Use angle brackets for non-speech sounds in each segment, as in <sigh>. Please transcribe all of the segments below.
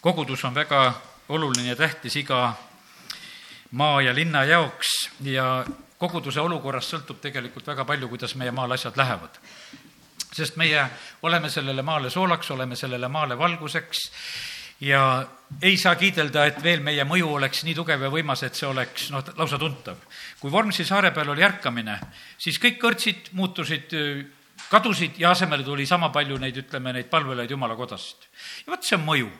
kogudus on väga oluline ja tähtis iga maa ja linna jaoks ja koguduse olukorrast sõltub tegelikult väga palju, kuidas meie maal asjad lähevad. sest meie oleme sellele maale soolaks, oleme sellele maale valguseks ja ei saa kiidelda, et veel meie mõju oleks nii tugev ja võimas, et see oleks noh, lausa tuntav. kui Vormsi saare peal oli ärkamine, siis kõik kõrtsid muutusid kadusid ja asemele tuli sama palju neid, ütleme, neid palvelaid jumala kodast. ja vot see on mõju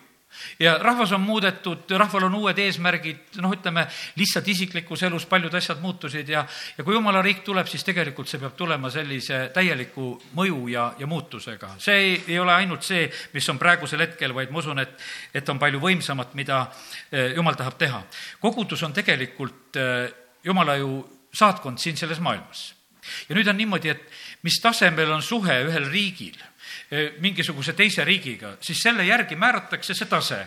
ja rahvas on muudetud, rahval on uued eesmärgid, noh, ütleme lihtsalt isiklikus elus paljud asjad muutusid ja, ja kui jumala riik tuleb, siis tegelikult see peab tulema sellise täieliku mõju ja, ja muutusega. see ei, ei ole ainult see, mis on praegusel hetkel, vaid ma usun, et, et on palju võimsamat, mida eh, jumal tahab teha. kogudus on tegelikult eh, jumala ju saatkond siin selles maailmas. ja nüüd on niimoodi, et mis tasemel on suhe ühel riigil mingisuguse teise riigiga, siis selle järgi määratakse see tase.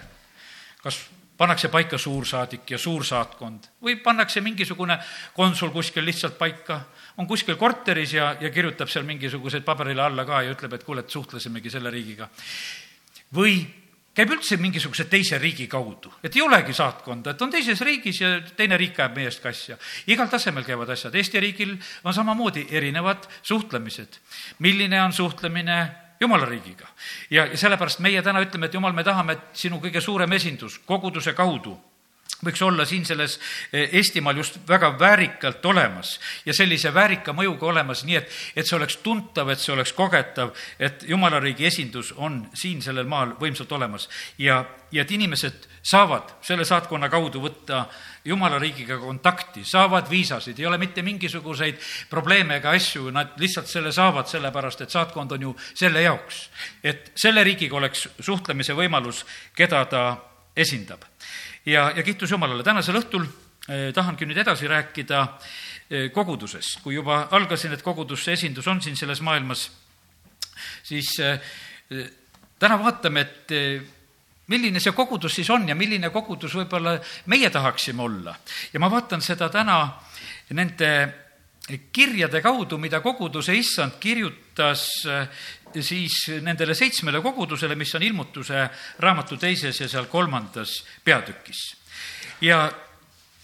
kas pannakse paika suursaadik ja suursaatkond või pannakse mingisugune konsul kuskil lihtsalt paika, on kuskil korteris ja, ja kirjutab seal mingisuguseid paberile alla ka ja ütleb, et kuule, et suhtlesimegi selle riigiga. või käib üldse mingisuguse teise riigi kaudu, et ei olegi saatkonda, et on teises riigis ja teine riik ajab meie eest ka asja. igal tasemel käivad asjad, Eesti riigil on samamoodi erinevad suhtlemised. milline on suhtlemine jumala riigiga. ja, sellepärast meie täna ütleme, et jumal, me tahame, et sinu kõige suurem esindus koguduse kaudu võiks olla siin selles eh, Eestimaal just väga väärikalt olemas ja sellise väärika mõjuga olemas, nii et, et see oleks tuntav, et see oleks kogetav, et jumala riigi esindus on siin sellel maal võimsalt olemas ja, ja et inimesed saavad selle saatkonna kaudu võtta jumala riigiga kontakti, saavad viisasid, ei ole mitte mingisuguseid probleeme ega asju, nad lihtsalt selle saavad, sellepärast et saatkond on ju selle jaoks. et selle riigiga oleks suhtlemise võimalus, keda ta esindab. Ja, ja kiitus Jumalale, tänasel õhtul eh, tahangi nüüd edasi rääkida eh, kogudusest. kui juba algasin, et koguduse esindus on siin selles maailmas, siis eh, täna vaatame, et milline see kogudus siis on ja milline kogudus võib-olla meie tahaksime olla. ja ma vaatan seda täna nende kirjade kaudu, mida koguduse issand kirjutas siis nendele seitsmele kogudusele, mis on ilmutuse raamatu teises ja seal kolmandas peatükis. ja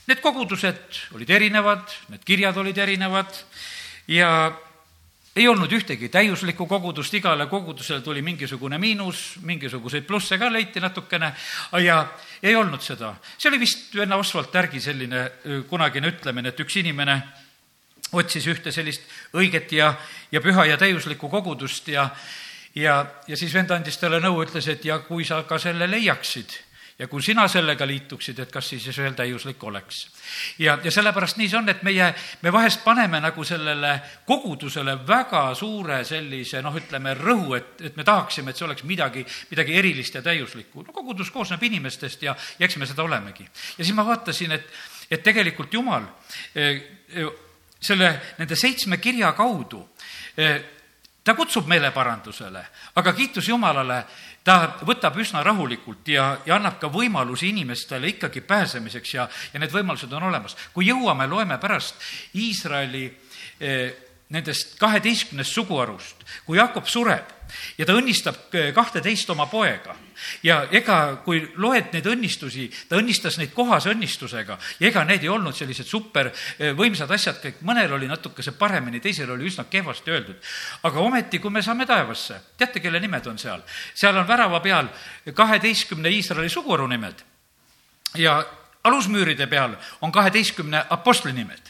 need kogudused olid erinevad, need kirjad olid erinevad ja ei olnud ühtegi täiuslikku kogudust, igale kogudusele tuli mingisugune miinus, mingisuguseid plusse ka leiti natukene ja ei olnud seda. see oli vist venna Oswald Tärgi selline kunagine ütlemine, et üks inimene otsis ühte sellist õiget ja, ja püha ja täiuslikku kogudust ja ja, ja siis vend andis talle nõu, ütles, et ja kui sa ka selle leiaksid ja kui sina sellega liituksid, et kas siis ühel täiuslik oleks. ja, ja sellepärast nii see on, et meie, me vahest paneme nagu sellele kogudusele väga suure sellise noh, ütleme rõhu, et, et me tahaksime, et see oleks midagi, midagi erilist ja täiuslikku. no kogudus koosneb inimestest ja, ja eks me seda olemegi. ja siis ma vaatasin, et, et tegelikult Jumal eh, eh, selle, nende seitsme kirja kaudu eh, ta kutsub meeleparandusele, aga kiitus Jumalale, ta võtab üsna rahulikult ja, ja annab ka võimalusi inimestele ikkagi pääsemiseks ja, ja need võimalused on olemas. kui jõuame, loeme pärast Iisraeli eh, nendest kaheteistkümnest suguharust, kui Jakob sureb ja ta õnnistab eh, kahteteist oma poega ja ega, kui loed neid õnnistusi, ta õnnistas neid kohase õnnistusega ja ega need ei olnud sellised super eh, asjad, kõik mõnel oli natukese paremini, teisel oli üsna kehvasti öeldud. aga ometi, kui me saame taevasse, teate, kelle nimed on seal? seal on värava peal kaheteistkümne Iisraeli suguharu nimed ja alusmüüride peal on kaheteistkümne apostli nimed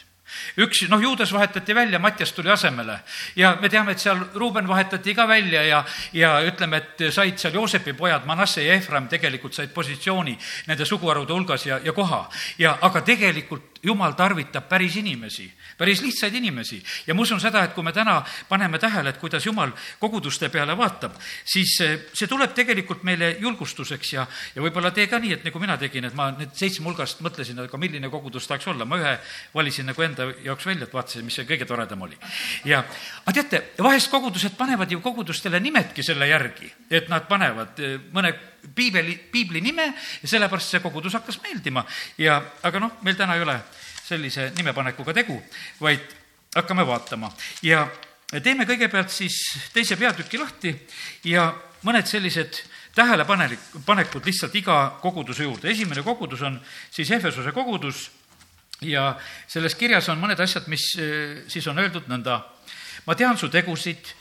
üks, noh, Juudas vahetati välja, Mattias tuli asemele ja me teame, et seal Ruuben vahetati ka välja ja, ja ütleme, et said seal Joosepi pojad, Manasse ja Efraim tegelikult said positsiooni nende suguharude hulgas ja, ja koha. ja aga tegelikult jumal tarvitab päris inimesi, päris lihtsaid inimesi ja ma usun seda, et kui me täna paneme tähele, et kuidas jumal koguduste peale vaatab, siis see tuleb tegelikult meile julgustuseks ja, ja võib-olla tee ka nii, et nagu mina tegin, et ma need seitsme hulgast mõtlesin, aga milline kogudus tahaks olla, ma ühe valisin nagu enda jaoks välja, et vaatasin, mis see kõige toredam oli. ja, aga teate, vahest kogudused panevad ju kogudustele nimedki selle järgi, et nad panevad eh, mõne piibeli, piibli nime ja sellepärast see kogudus hakkas meeldima ja, aga noh, meil täna ei ole sellise nimepanekuga tegu, vaid hakkame vaatama ja teeme kõigepealt siis teise peatüki lahti ja mõned sellised tähelepanelik, panekud lihtsalt iga koguduse juurde. esimene kogudus on siis Ehvesuse kogudus ja selles kirjas on mõned asjad, mis eh, siis on öeldud nõnda. ma tean su tegusid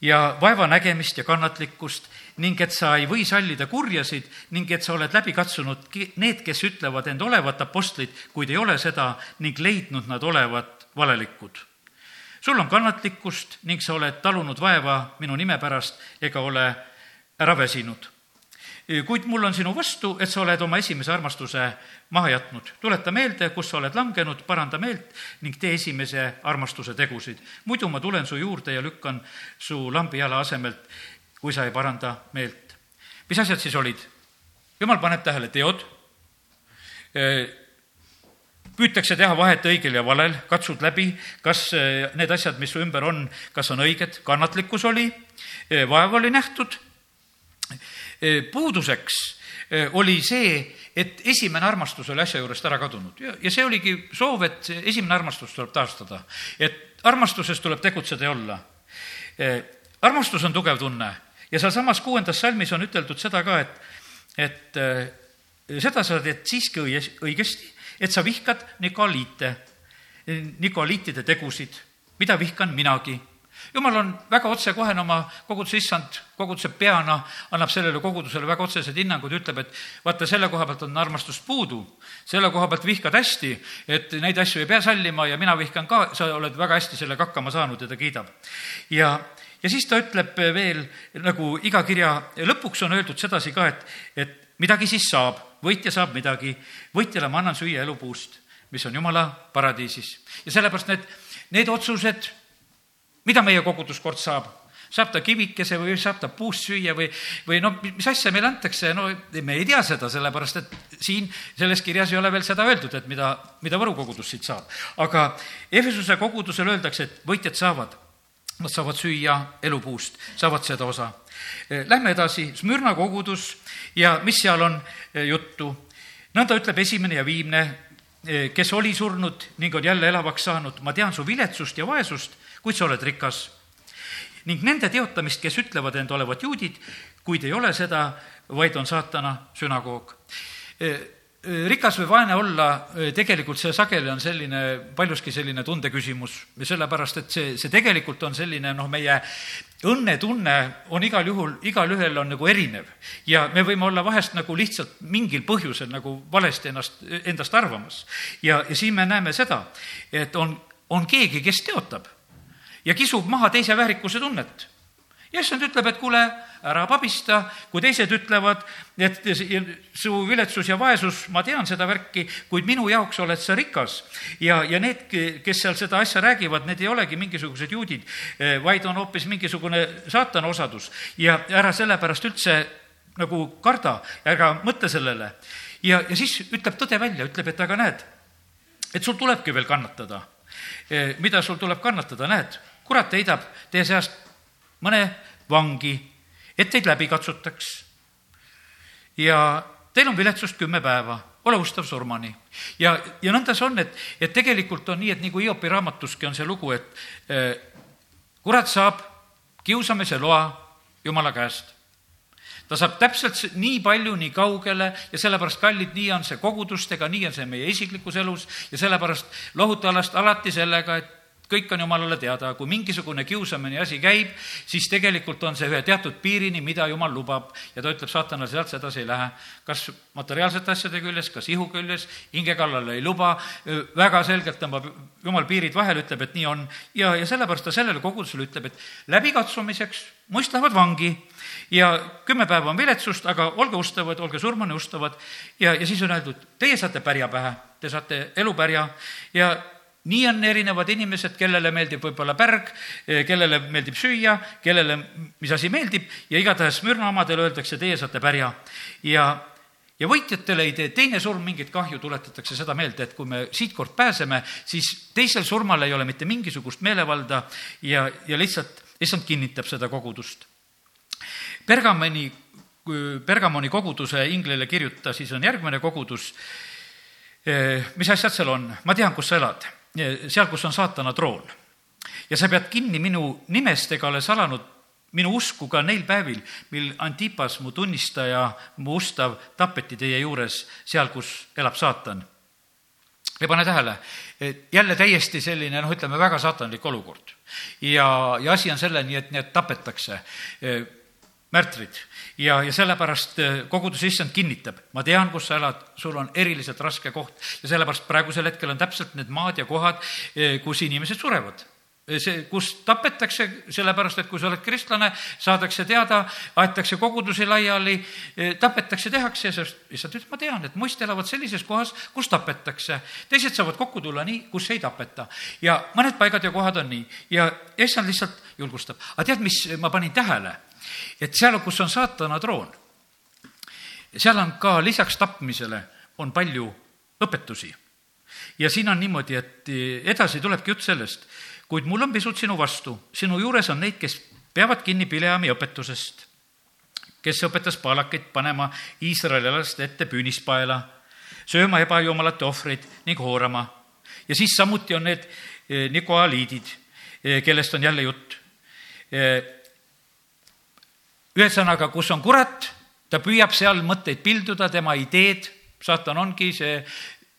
ja vaevanägemist ja kannatlikkust ning et sa ei või sallida kurjasid ning et sa oled läbi katsunud need, kes ütlevad end olevat apostlid, kuid ei ole seda ning leidnud nad olevat valelikud. sul on kannatlikkust ning sa oled talunud vaeva minu nime pärast ega ole ära väsinud kuid mul on sinu vastu, et sa oled oma esimese armastuse maha jätnud. tuleta meelde, kus sa oled langenud, paranda meelt ning tee esimese armastuse tegusid. muidu ma tulen su juurde ja lükkan su lambijala asemelt, kui sa ei paranda meelt. mis asjad siis olid? jumal paneb tähele teod, püütakse teha vahet õigel ja valel, katsud läbi, kas need asjad, mis su ümber on, kas on õiged, kannatlikkus oli, vaev oli nähtud puuduseks oli see, et esimene armastus oli asja juurest ära kadunud ja, ja see oligi soov, et esimene armastus tuleb taastada. et armastuses tuleb tegutseda ja olla. armastus on tugev tunne ja sealsamas kuuendas salmis on üteldud seda ka, et, et seda sa teed siiski õies, õigesti, et sa vihkad nikoliite, nikoliitide tegusid, mida vihkan minagi? Jumal on väga otsekohene oma koguduse issand, koguduse peana, annab sellele kogudusele väga otsesed hinnangud, ütleb, et vaata, selle koha pealt on armastust puudu, selle koha pealt vihkad hästi, et neid asju ei pea sallima ja mina vihkan ka, sa oled väga hästi sellega hakkama saanud ja ta kiidab. ja, ja siis ta ütleb veel, nagu iga kirja lõpuks on öeldud sedasi ka, et, et midagi siis saab, võitja saab midagi, võitjale ma annan süüa elupuust, mis on jumala paradiisis. ja sellepärast need, need otsused mida meie koguduskord saab? saab ta kivikese või saab ta puust süüa või, või noh, mis asja meile antakse, no me ei tea seda, sellepärast et siin selles kirjas ei ole veel seda öeldud, et mida, mida Võru kogudus siit saab. aga Efesuse kogudusel öeldakse, et võitjad saavad, nad saavad süüa elupuust, saavad seda osa. Lähme edasi, Smürna kogudus ja mis seal on eh, juttu. nõnda ütleb esimene ja viimne, eh, kes oli surnud ning on jälle elavaks saanud, ma tean su viletsust ja vaesust kuid sa oled rikas. ning nende teotamist, kes ütlevad end olevat juudid, kuid ei ole seda, vaid on saatana sünagoog rikas või vaene olla, e, tegelikult see sageli on selline, paljuski selline tundeküsimus ja sellepärast, et see, see tegelikult on selline noh, meie õnnetunne on igal juhul, igalühel on nagu erinev. ja me võime olla vahest nagu lihtsalt mingil põhjusel nagu valesti ennast, endast arvamas. ja, ja siin me näeme seda, et on, on keegi, kes teotab ja kisub maha teise väärikuse tunnet. Ja issand ütleb, et kuule, ära pabista, kui teised ütlevad, et su viletsus ja vaesus, ma tean seda värki, kuid minu jaoks oled sa rikas. ja, ja need, kes seal seda asja räägivad, need ei olegi mingisugused juudid, vaid on hoopis mingisugune saatana osadus ja ära sellepärast üldse nagu karda, ärga mõtle sellele. ja, ja siis ütleb tõde välja, ütleb, et aga näed, et sul tulebki veel kannatada. mida sul tuleb kannatada, näed kurat heidab teie seast mõne vangi, et teid läbi katsutaks. ja teil on viletsust kümme päeva, ole ustav surmani. ja, ja nõnda see on, et, et tegelikult on nii, et nagu Hiopi raamatuski on see lugu, et eh, kurat saab kiusamise loa Jumala käest ta saab täpselt nii palju, nii kaugele ja sellepärast, kallid, nii on see kogudustega, nii on see meie isiklikus elus ja sellepärast lohuta alast alati sellega, et kõik on jumalale teada, kui mingisugune kiusamine asi käib, siis tegelikult on see ühe teatud piirini, mida jumal lubab. Ja ta ütleb saatanale, sealt edasi ei lähe. kas materiaalsete asjade küljes, kas ihu küljes, hinge kallale ei luba, väga selgelt tõmbab jumal piirid vahele, ütleb, et nii on. ja, ja sellepärast ta sellele kogudusele ütleb, et läbikatsumiseks muist lähevad vangi ja kümme päeva on viletsust, aga olge ustavad, olge surmani ustavad. Ja, ja siis on öeldud, teie saate pärja pähe, te saate elupärja. Ja nii on erinevad inimesed, kellele meeldib võib-olla pärg, eh, kellele meeldib süüa, kellele mis asi meeldib ja igatahes Smürna omadele öeldakse, teie saate pärja. ja, ja võitjatele ei tee teine surm mingit kahju, tuletatakse seda meelde, et kui me siitkord pääseme, siis teisel surmal ei ole mitte mingisugust meelevalda ja, ja lihtsalt, lihtsalt kinnitab seda kogudust. Pergamoni, Pergamoni koguduse inglile kirjuta, siis on järgmine kogudus. Eh, mis asjad seal on? ma tean, kus sa elad seal, kus on saatana troon. ja sa pead kinni minu nimest ega ole salanud minu usku ka neil päevil, mil Antipas, mu tunnistaja, mu ustav, tapeti teie juures, seal, kus elab saatan. ja pane tähele, jälle täiesti selline noh, ütleme väga saatanlik olukord. ja, ja asi on selleni, et need tapetakse märtrid ja, ja sellepärast äh, koguduse issand kinnitab, ma tean, kus sa elad, sul on eriliselt raske koht ja sellepärast praegusel hetkel on täpselt need maad ja kohad, äh, kus inimesed surevad äh, see, kus tapetakse, sellepärast et kui sa oled kristlane, saadakse teada, aetakse kogudusi laiali, tapetakse, tehakse ja sellest lihtsalt ütleb, ma tean, et muist elavad sellises kohas, kus tapetakse. teised saavad kokku tulla nii, kus ei tapeta. ja mõned paigad ja kohad on nii ja issand lihtsalt julgustab. aga tead, mis ma panin tähele? Et seal, kus on saatana troon, seal on ka lisaks tapmisele, on palju õpetusi. ja siin on niimoodi, et edasi tulebki jutt sellest, kuid mul on pisut sinu vastu, sinu juures on neid, kes peavad kinni Pileami õpetusest, kes õpetas paalakit panema Iisraeli laste ette püünispaela, sööma ebajumalate ohvreid ning hoorama. ja siis samuti on need eh, nikoaliidid, eh, kellest on jälle jutt eh, ühesõnaga, kus on kurat, ta püüab seal mõtteid pilduda, tema ideed, saatan ongi see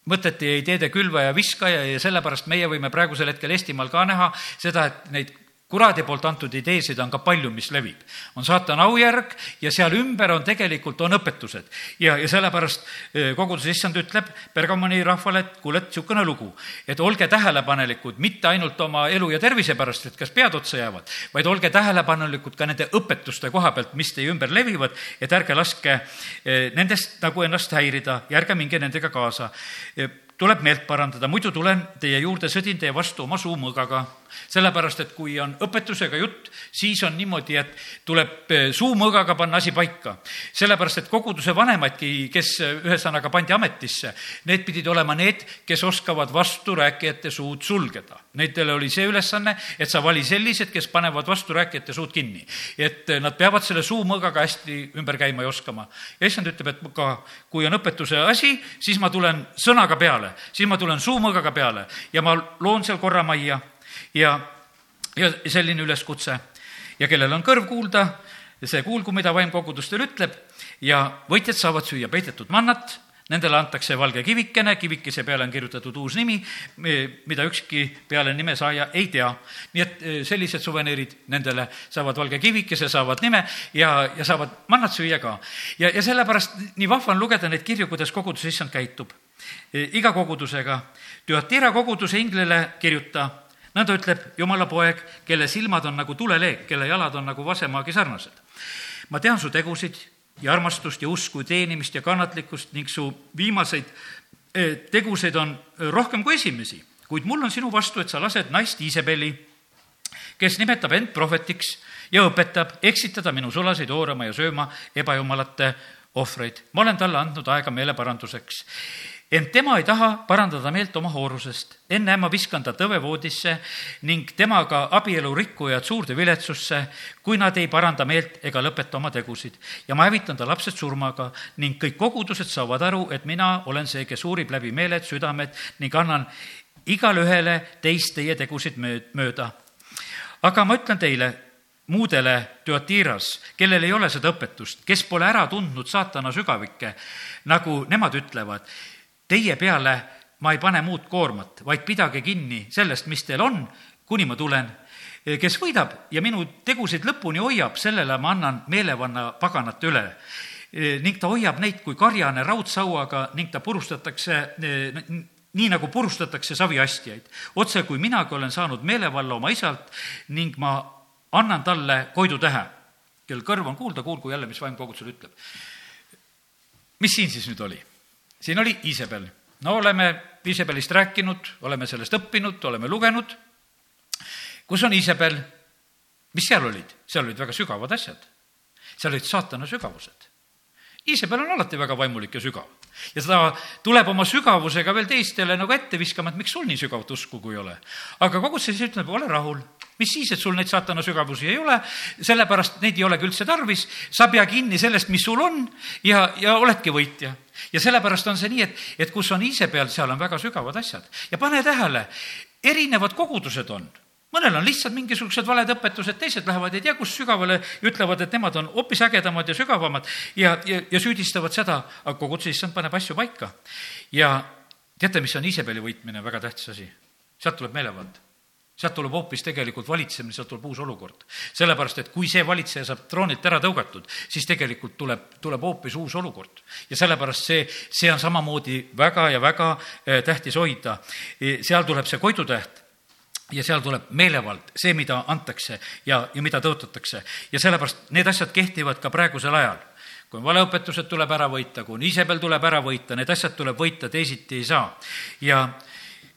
mõtete ja ideede külvaja, viskaja ja sellepärast meie võime praegusel hetkel Eestimaal ka näha seda, et neid kuradi poolt antud ideesid on ka palju, mis levib. on saatana aujärg ja seal ümber on tegelikult, on õpetused. ja, ja sellepärast eh, koguduse issand ütleb Bergamoni rahvale, et kuule, et niisugune lugu, et olge tähelepanelikud mitte ainult oma elu ja tervise pärast, et kas pead otsa jäävad, vaid olge tähelepanelikud ka nende õpetuste koha pealt, mis teie ümber levivad, et ärge laske eh, nendest nagu ennast häirida ja ärge minge nendega kaasa eh, tuleb meelt parandada, muidu tulen teie juurde, sõdin teie vastu oma suumõõgaga. Sellepärast, et kui on õpetusega jutt, siis on niimoodi, et tuleb eh, suumõõgaga panna asi paika. sellepärast, et koguduse vanemaidki, kes eh, ühesõnaga pandi ametisse, need pidid olema need, kes oskavad vasturääkijate suud sulgeda. Nendele oli see ülesanne, et sa vali sellised, kes panevad vasturääkijate suud kinni. et eh, nad peavad selle suumõõgaga hästi ümber käima ja oskama. ja issand ütleb, et ka kui on õpetuse asi, siis ma tulen sõnaga peale siis ma tulen suumõõgaga peale ja ma loon seal korramajja ja, ja selline üleskutse. ja kellel on kõrv kuulda, see kuulgu, mida vaim kogudustel ütleb ja võitjad saavad süüa peidetud mannat, nendele antakse valge kivikene, kivikese peale on kirjutatud uus nimi, mida ükski peale nime saaja ei tea. nii et e, sellised suveniirid nendele saavad valge kivikese, saavad nime ja, ja saavad mannat süüa ka. ja, ja sellepärast nii vahva on lugeda neid kirju, kuidas kogudus issand käitub Eh, iga kogudusega. Tüatira koguduse inglile kirjuta, nõnda ütleb Jumala poeg, kelle silmad on nagu tuleleek, kelle jalad on nagu vasemaagi sarnased. ma tean su tegusid ja armastust ja usku, teenimist ja kannatlikkust ning su viimaseid eh, tegusid on eh, rohkem kui esimesi, kuid mul on sinu vastu, et sa lased naist Iisabeli, kes nimetab end prohvetiks ja õpetab eksitada minu sulaseid oorama ja sööma ebajumalate ohvreid. ma olen talle andnud aega meeleparanduseks ent tema ei taha parandada meelt oma hoorusest. enne ma viskan ta tõvevoodisse ning temaga abielu rikkujad suurde viletsusse, kui nad ei paranda meelt ega lõpeta oma tegusid. ja ma hävitan ta lapsed surmaga ning kõik kogudused saavad aru, et mina olen see, kes uurib läbi meeled, südamed ning annan igale ühele teist teie tegusid mööda. aga ma ütlen teile, muudele Tüatiras, kellel ei ole seda õpetust, kes pole ära tundnud saatana sügavikke, nagu nemad ütlevad, Teie peale ma ei pane muud koormat, vaid pidage kinni sellest, mis teil on, kuni ma tulen. kes võidab ja minu tegusid lõpuni hoiab, sellele ma annan meelevanna paganate üle ning ta hoiab neid kui karjane raudsauaga ning ta purustatakse nii nagu purustatakse saviastjaid. otse kui minagi olen saanud meelevalla oma isalt ning ma annan talle koidutähe. kel kõrv on kuulda, kuulgu jälle, mis vaim kogudusele ütleb. mis siin siis nüüd oli? Siin oli Iisabel. no oleme Iisabelist rääkinud, oleme sellest õppinud, oleme lugenud. kus on Iisabel? mis seal olid? seal olid väga sügavad asjad. seal olid saatana sügavused. Iisabel on alati väga vaimulik ja sügav. ja ta tuleb oma sügavusega veel teistele nagu ette viskama, et miks sul nii sügavat usku kui ei ole. aga kogu see ütleb, ole rahul mis siis, et sul neid saatana sügavusi ei ole, sellepärast neid ei olegi üldse tarvis, sa pea kinni sellest, mis sul on ja, ja oledki võitja. ja sellepärast on see nii, et, et kus on ise peal, seal on väga sügavad asjad. ja pane tähele, erinevad kogudused on mõnel on lihtsalt mingisugused valed õpetused, teised lähevad ei tea kus sügavale ja ütlevad, et nemad on hoopis ägedamad ja sügavamad ja, ja, ja süüdistavad seda, aga koguduse issand paneb asju paika. ja teate, mis on Iisabeli võitmine, väga tähtis asi? sealt tuleb meelevald sealt tuleb hoopis tegelikult valitsemine, sealt tuleb uus olukord. sellepärast, et kui see valitseja saab troonilt ära tõugatud, siis tegelikult tuleb, tuleb hoopis uus olukord. ja sellepärast see, see on samamoodi väga ja väga eh, tähtis hoida. E, seal tuleb see koidutäht ja seal tuleb meelevald, see, mida antakse ja, ja mida tõotatakse. ja sellepärast need asjad kehtivad ka praegusel ajal kui valeõpetused tuleb ära võita, kui Iisabel tuleb ära võita, need asjad tuleb võita, teisiti ei saa. ja,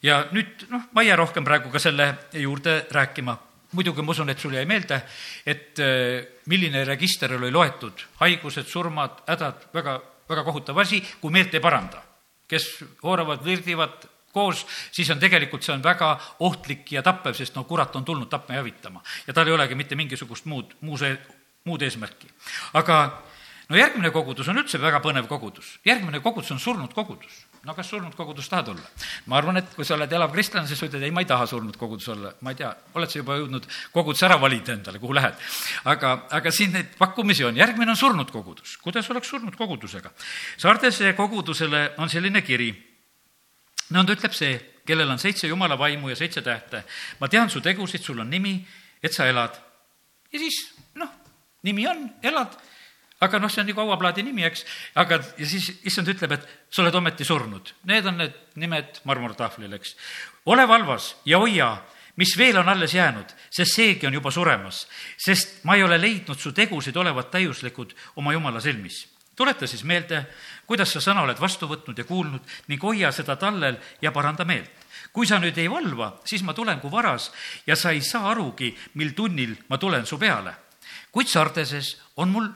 ja nüüd noh, ma ei jää rohkem praegu ka selle juurde rääkima. muidugi ma usun, et sul jäi meelde, et äh, milline register oli loetud, haigused, surmad, hädad, väga, väga kohutav asi, kui meelt ei paranda. kes hooravad, virdivad koos, siis on tegelikult, see on väga ohtlik ja tappev, sest no kurat on tulnud tapma ja hävitama. ja tal ei olegi mitte mingisugust muud, muu see, muud eesmärki. aga no järgmine kogudus on üldse väga põnev kogudus. järgmine kogudus on surnud kogudus no kas surnud kogudus tahad olla? ma arvan, et kui sa oled elav kristlane, siis sa ütled, ei, ma ei taha surnud kogudus olla, ma ei tea, oled sa juba jõudnud koguduse ära valida endale, kuhu lähed. aga, aga siin neid pakkumisi on, järgmine on surnud kogudus. kuidas oleks surnud kogudusega? Sardese kogudusele on selline kiri. nõnda ütleb see, kellel on seitse jumala vaimu ja seitse tähte. ma tean su tegusid, sul on nimi, et sa elad. ja siis, noh, nimi on, elad aga noh, see on nagu hauaplaadi nimi, eks, aga ja siis issand ütleb, et sa oled ometi surnud. Need on need nimed marmortahvlil, eks. ole valvas ja hoia, mis veel on alles jäänud, sest seegi on juba suremas, sest ma ei ole leidnud su tegusid olevat täiuslikud oma jumala silmis. tuleta siis meelde, kuidas sa sõna oled vastu võtnud ja kuulnud ning hoia seda tallel ja paranda meelt kui sa nüüd ei valva, siis ma tulen kui varas ja sa ei saa arugi, mil tunnil ma tulen su peale kuid Sardeses on mul,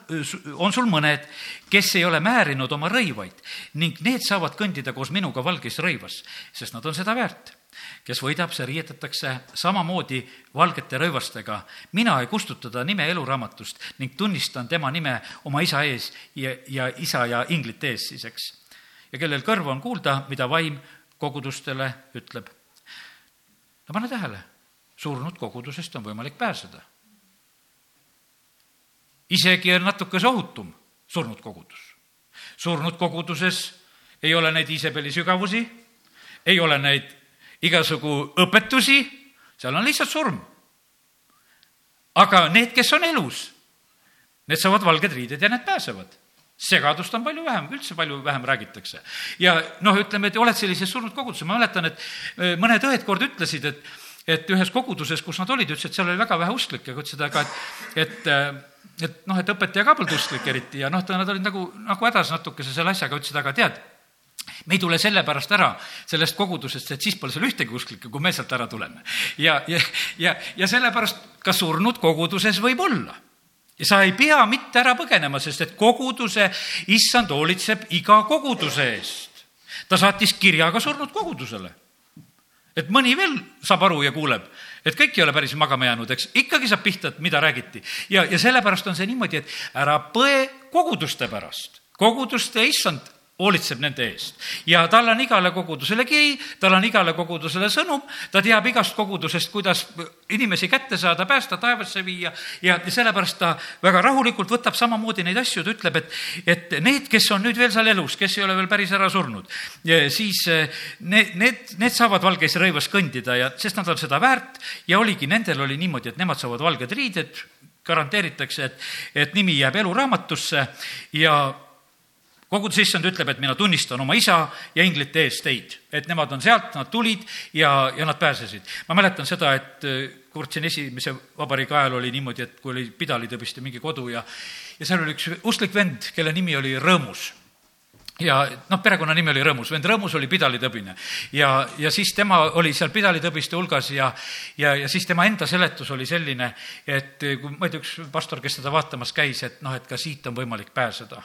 on sul mõned, kes ei ole määrinud oma rõivaid ning need saavad kõndida koos minuga valges rõivas, sest nad on seda väärt. kes võidab, see riietatakse samamoodi valgete rõivastega. mina ei kustuta ta nime eluraamatust ning tunnistan tema nime oma isa ees ja, ja isa ja inglite ees siis, eks. ja kellel kõrva on kuulda, mida vaim kogudustele ütleb. no pane tähele, surnud kogudusest on võimalik pääseda isegi on natukese ohutum surnud kogudus. surnud koguduses ei ole neid Iisabeli sügavusi, ei ole neid igasugu õpetusi, seal on lihtsalt surm. aga need, kes on elus, need saavad valged riided ja need pääsevad segadust on palju vähem, üldse palju vähem räägitakse. ja noh, ütleme, et oled sellises surnud koguduses, ma mäletan, et äh, mõned õed kord ütlesid, et, et ühes koguduses, kus nad olid, ütlesid, et seal oli väga vähe usklikke, ütlesid aga, et, et äh, et noh, et õpetaja ka polnud usklik eriti ja noh, nad olid nagu, nagu hädas natukese selle asjaga, ütlesid, aga tead, me ei tule sellepärast ära sellest kogudusest, et siis pole seal ühtegi usklikku, kui me sealt ära tuleme. ja, ja, ja, ja sellepärast ka surnud koguduses võib olla. ja sa ei pea mitte ära põgenema, sest et koguduse issand hoolitseb iga koguduse eest. ta saatis kirja ka surnud kogudusele. Et mõni veel saab aru ja kuuleb et kõik ei ole päris magama jäänud, eks, ikkagi saab pihta, et mida räägiti. ja, ja sellepärast on see niimoodi, et ära põe koguduste pärast. koguduste issand hoolitseb nende eest. Ja tal on igale kogudusele kiri, tal on igale kogudusele sõnum, ta teab igast kogudusest, kuidas inimesi kätte saada, päästa, taevasse viia. Ja, sellepärast ta väga rahulikult võtab samamoodi neid asju, ta ütleb, et, et need, kes on nüüd veel seal elus, kes ei ole veel päris ära surnud, siis need, need, need saavad valges rõivas kõndida ja, sest nad on seda väärt. Ja oligi, nendel oli niimoodi, et nemad saavad valged riided, garanteeritakse, et, et nimi jääb eluraamatusse. Ja koguduse issand ütleb, et mina tunnistan oma isa ja inglite ees teid, et nemad on sealt, nad tulid ja, ja nad pääsesid. ma mäletan seda, et äh, kord siin esimese vabariigi ajal oli niimoodi, et kui oli pidalitõbiste mingi kodu ja, ja seal oli üks usklik vend, kelle nimi oli Rõõmus ja noh, perekonnanimi oli Rõõmus, vend Rõõmus oli pidalitõbine. ja, ja siis tema oli seal pidalitõbiste hulgas ja, ja, ja siis tema enda seletus oli selline, et kui ma ei tea, üks pastor, kes seda vaatamas käis, et noh, et ka siit on võimalik pääseda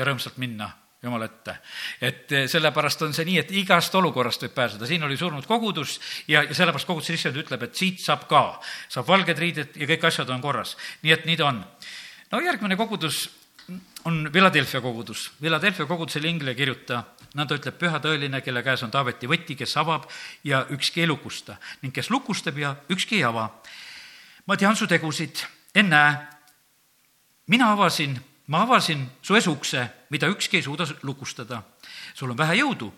ja rõõmsalt minna Jumala ette. et eh, sellepärast on see nii, et igast olukorrast võib pääseda, siin oli surnud kogudus ja, ja sellepärast koguduse issand ütleb, et siit saab ka, saab valged riided ja kõik asjad on korras. nii et nii ta on. no järgmine kogudus on Philadelphia kogudus. Philadelphia kogudusele inglise kirjuta, nõnda ütleb püha tõeline, kelle käes on Taaveti võti, kes avab ja ükski ei lukusta ning kes lukustab ja ükski ei ava. ma tean su tegusid, ennäe, mina avasin, ma avasin su esukse, mida ükski ei suuda lukustada. sul on vähe jõudu,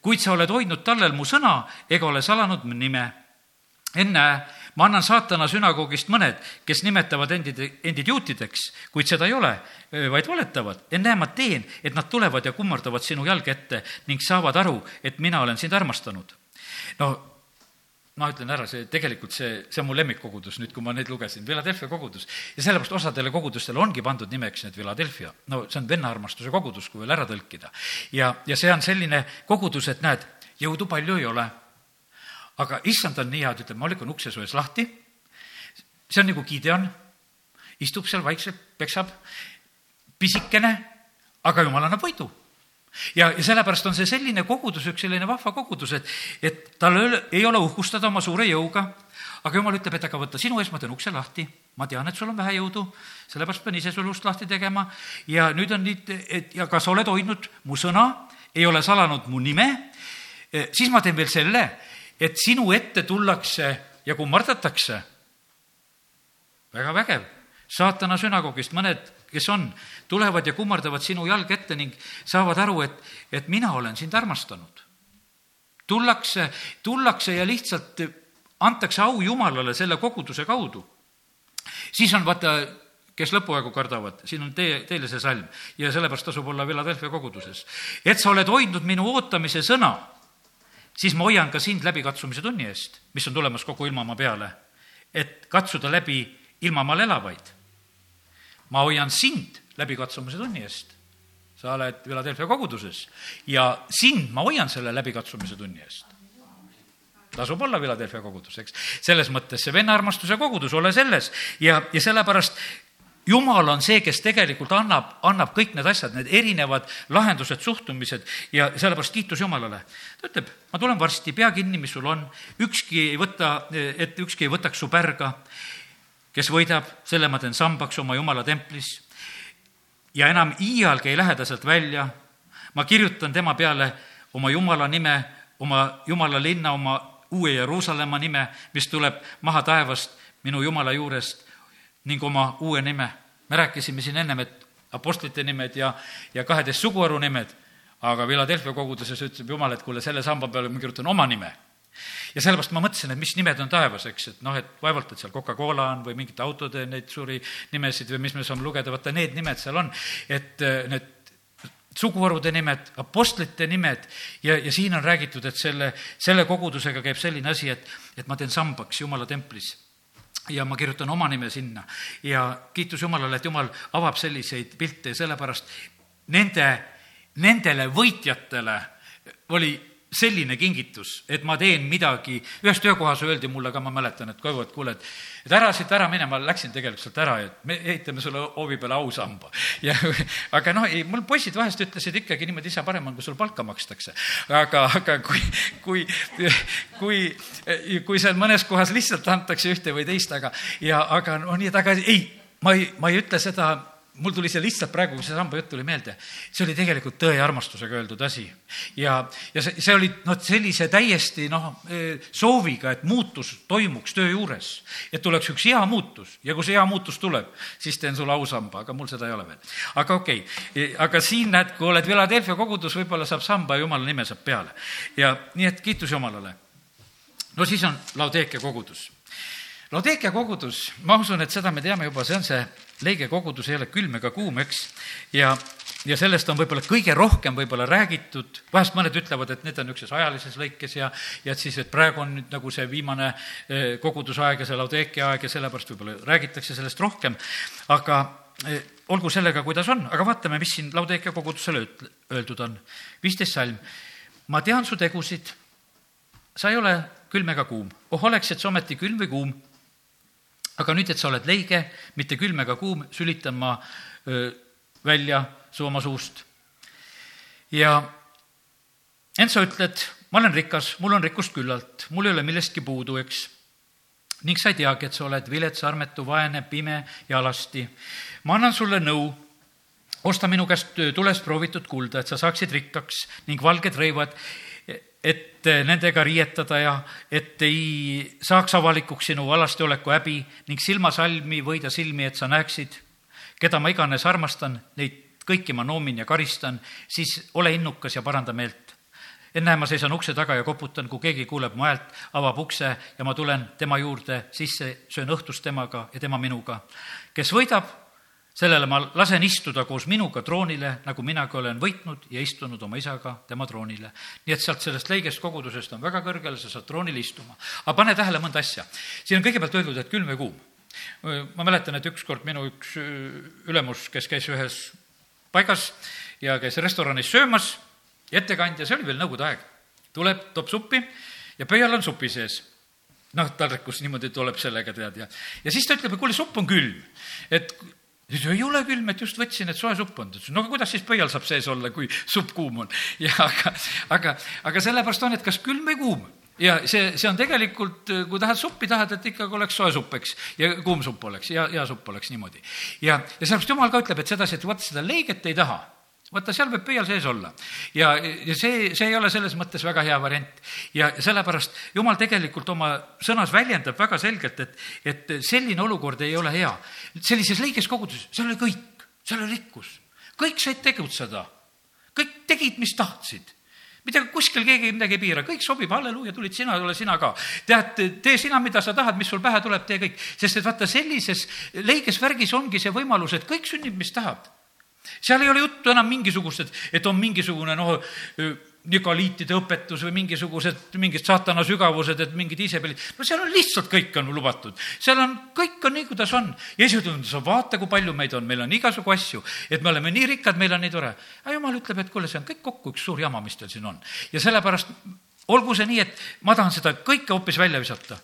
kuid sa oled hoidnud tallel mu sõna ega ole salanud mu nime. ennäe, ma annan saatana sünagoogist mõned, kes nimetavad endid, endid juutideks, kuid seda ei ole, vaid valetavad. ennäe, ma teen, et nad tulevad ja kummardavad sinu jalge ette ning saavad aru, et mina olen sind armastanud. no ma ütlen ära, see tegelikult see, see on mu lemmikkogudus nüüd, kui ma neid lugesin, Philadelphia kogudus. ja sellepärast osadele kogudustele ongi pandud nimeks need Philadelphia. no see on vennaarmastuse kogudus, kui veel ära tõlkida. ja, ja see on selline kogudus, et näed, jõudu palju ei ole aga issand on nii hea, ta ütleb, ma lükkan ukse su ees lahti, see on nagu Gideon, istub seal vaikselt, peksab, pisikene, aga jumal annab võidu ja, ja sellepärast on see selline kogudus, üks selline vahva kogudus, et, et tal ei ole uhkustada oma suure jõuga, aga jumal ütleb, et aga võta sinu ees, ma teen ukse lahti, ma tean, et sul on vähe jõudu, sellepärast pean ise sul ust lahti tegema. Ja nüüd on nüüd, et ja ka sa oled hoidnud mu sõna, ei ole salanud mu nime, siis ma teen veel selle, et sinu ette tullakse ja kummardatakse. väga vägev. Saatana sünagoogist mõned, kes on, tulevad ja kummardavad sinu jalg ette ning saavad aru, et, et mina olen sind armastanud. tullakse, tullakse ja lihtsalt antakse au Jumalale selle koguduse kaudu. siis on vaata kes lõpuaegu kardavad, siin on teie, teile see salm ja sellepärast tasub olla Philadelphia koguduses. et sa oled hoidnud minu ootamise sõna siis ma hoian ka sind läbikatsumise tunni eest, mis on tulemas kogu ilmamaa peale, et katsuda läbi ilmamaal elavaid. Ma hoian sind läbikatsumise tunni eest. sa oled Philadelphia koguduses ja sind ma hoian selle läbikatsumise tunni eest tasub olla Philadelphia kogudus, eks. selles mõttes see vennaarmastuse kogudus, ole selles ja, ja sellepärast jumal on see, kes tegelikult annab, annab kõik need asjad, need erinevad lahendused, suhtumised ja sellepärast kiitus Jumalale. ta ütleb, ma tulen varsti, pea kinni, mis sul on, ükski ei võta, et ükski ei võtaks su pärga, kes võidab, selle ma teen sambaks oma Jumala templis ja enam iialgi ei lähe ta sealt välja. ma kirjutan tema peale oma Jumala nime, oma Jumala linna, oma uue Jeruusalemma nime, mis tuleb maha taevast minu Jumala juurest ning oma uue nime. me rääkisime siin ennem, et apostlite nimed ja, ja kaheteist suguharu nimed, aga Philadelphia koguduses ütleb Jumal, et kuule, selle samba peale ma kirjutan oma nime ja sellepärast ma mõtlesin, et mis nimed on taevas, eks, et noh, et vaevalt, et seal Coca-Cola on või mingite autode neid suuri nimesid või mis me saame lugeda, vaata need nimed seal on, et äh, need suguharude nimed, apostlite nimed ja, ja siin on räägitud, et selle, selle kogudusega käib selline asi, et, et ma teen sambaks Jumala templis ja ma kirjutan oma nime sinna. Ja kiitus Jumalale, et Jumal avab selliseid pilte ja sellepärast nende, nendele võitjatele oli selline kingitus, et ma teen midagi, ühes töökohas öeldi mulle ka, ma mäletan, et Koivu, et kuule, et et ära siit ära mine, ma läksin tegelikult sealt ära, et me ehitame sulle hoovi peale ausamba. <laughs> ja aga noh, ei, mul poisid vahest ütlesid ikkagi niimoodi, isa, parem on, kui sul palka makstakse. aga, aga kui, kui, kui, kui seal mõnes kohas lihtsalt antakse ühte või teist, aga ja aga no nii, et aga ei, ma ei, ma ei ütle seda mul tuli see lihtsalt praegu, kui see samba jutt tuli meelde, see oli tegelikult tõe ja armastusega öeldud asi. ja, ja see, see oli noh, sellise täiesti noh, e, sooviga, et muutus toimuks töö juures. et tuleks üks hea muutus ja kui see hea muutus tuleb, siis teen sulle ausamba, aga mul seda ei ole veel. aga okei okay., aga siin näed, kui oled Philadelphia kogudus, võib-olla saab samba ja jumala nime saab peale. ja nii, et kiitus Jumalale. no siis on Laudeekia kogudus Laudeekia kogudus, ma usun, et seda me teame juba, see on see leige kogudus ei ole külm ega kuum, eks, ja, ja sellest on võib-olla kõige rohkem võib-olla räägitud, vahest mõned ütlevad, et need on niisuguses ajalises lõikes ja, ja et siis, et praegu on nüüd nagu see viimane eh, kogudusaeg ja see Laudeekia aeg ja sellepärast võib-olla räägitakse sellest rohkem, aga eh, olgu sellega, kuidas on, aga vaatame, mis siin Laudeekia kogudusele öeldud on. viisteist salm. ma tean su tegusid, sa ei ole külm ega kuum. oh, oleks, et sa ometi külm või kuum aga nüüd, et sa oled leige, mitte külm ega kuum, sülitan ma öö, välja su oma suust. ja ent sa ütled, ma olen rikas, mul on rikkust küllalt, mul ei ole millestki puudu, eks. ning sa ei teagi, et sa oled vilets, armetu, vaene, pime ja alasti. ma annan sulle nõu, osta minu käest tulest proovitud kulda, et sa saaksid rikkaks ning valged rõivad, et nendega riietada ja et ei saaks avalikuks sinu alasti oleku häbi ning silmasalmi võida silmi, et sa näeksid, keda ma iganes armastan, neid kõiki ma noomin ja karistan, siis ole innukas ja paranda meelt ennäe, ma seisan ukse taga ja koputan, kui keegi kuuleb mu häält, avab ukse ja ma tulen tema juurde sisse, söön õhtust temaga ja tema minuga. kes võidab, sellele ma lasen istuda koos minuga troonile, nagu minagi olen võitnud ja istunud oma isaga tema troonile. nii et sealt sellest leigest kogudusest on väga kõrgel, sa saad troonil istuma. aga pane tähele mõnda asja. siin on kõigepealt öeldud, et külm või kuum. ma mäletan, et ükskord minu üks ülemus, kes käis ühes paigas ja käis restoranis söömas ettekandja, see oli veel nõukogude aeg, tuleb, toob suppi ja pöial on supi sees. noh, taldrikus niimoodi tuleb sellega, tead, ja, ja siis ta ütleb, et kuule, supp on külm. et siis ei ole külm, et just võtsin, et soe supp on. ta ütles, no aga kuidas siis pöial saab sees olla, kui supp kuum on? <laughs> ja aga, aga, aga sellepärast on, et kas külm või kuum ja see, see on tegelikult, kui tahad suppi, tahad, et ikkagi oleks soe supp, eks, ja kuum supp oleks ja hea supp oleks niimoodi. ja, ja sellepärast jumal ka ütleb, et sedasi, et vaata seda leiget ei taha vaata, seal võib pöial sees olla. ja, ja see, see ei ole selles mõttes väga hea variant. ja sellepärast Jumal tegelikult oma sõnas väljendab väga selgelt, et, et selline olukord ei ole hea. sellises lõiges koguduses, seal oli kõik, seal oli rikkus. kõik said tegutseda. kõik tegid, mis tahtsid mida kuskil keegi midagi ei piira, kõik sobib, halleluuja, tulid sina, tule sina ka. tead, tee sina, mida sa tahad, mis sul pähe tuleb, tee kõik. sest et vaata, sellises lõiges värgis ongi see võimalus, et kõik sünnib, mis tahab seal ei ole juttu enam mingisugused, et on mingisugune noh, nigaliitide õpetus või mingisugused, mingid saatana sügavused, et mingid isepellid, no seal on lihtsalt kõik on lubatud. seal on, kõik on nii, kuidas on. ja ütleme, sa vaata, kui palju meid on, meil on igasugu asju, et me oleme nii rikkad, meil on nii tore. aga jumal ütleb, et kuule, see on kõik kokku üks suur jama, mis teil siin on. ja sellepärast olgu see nii, et ma tahan seda kõike hoopis välja visata.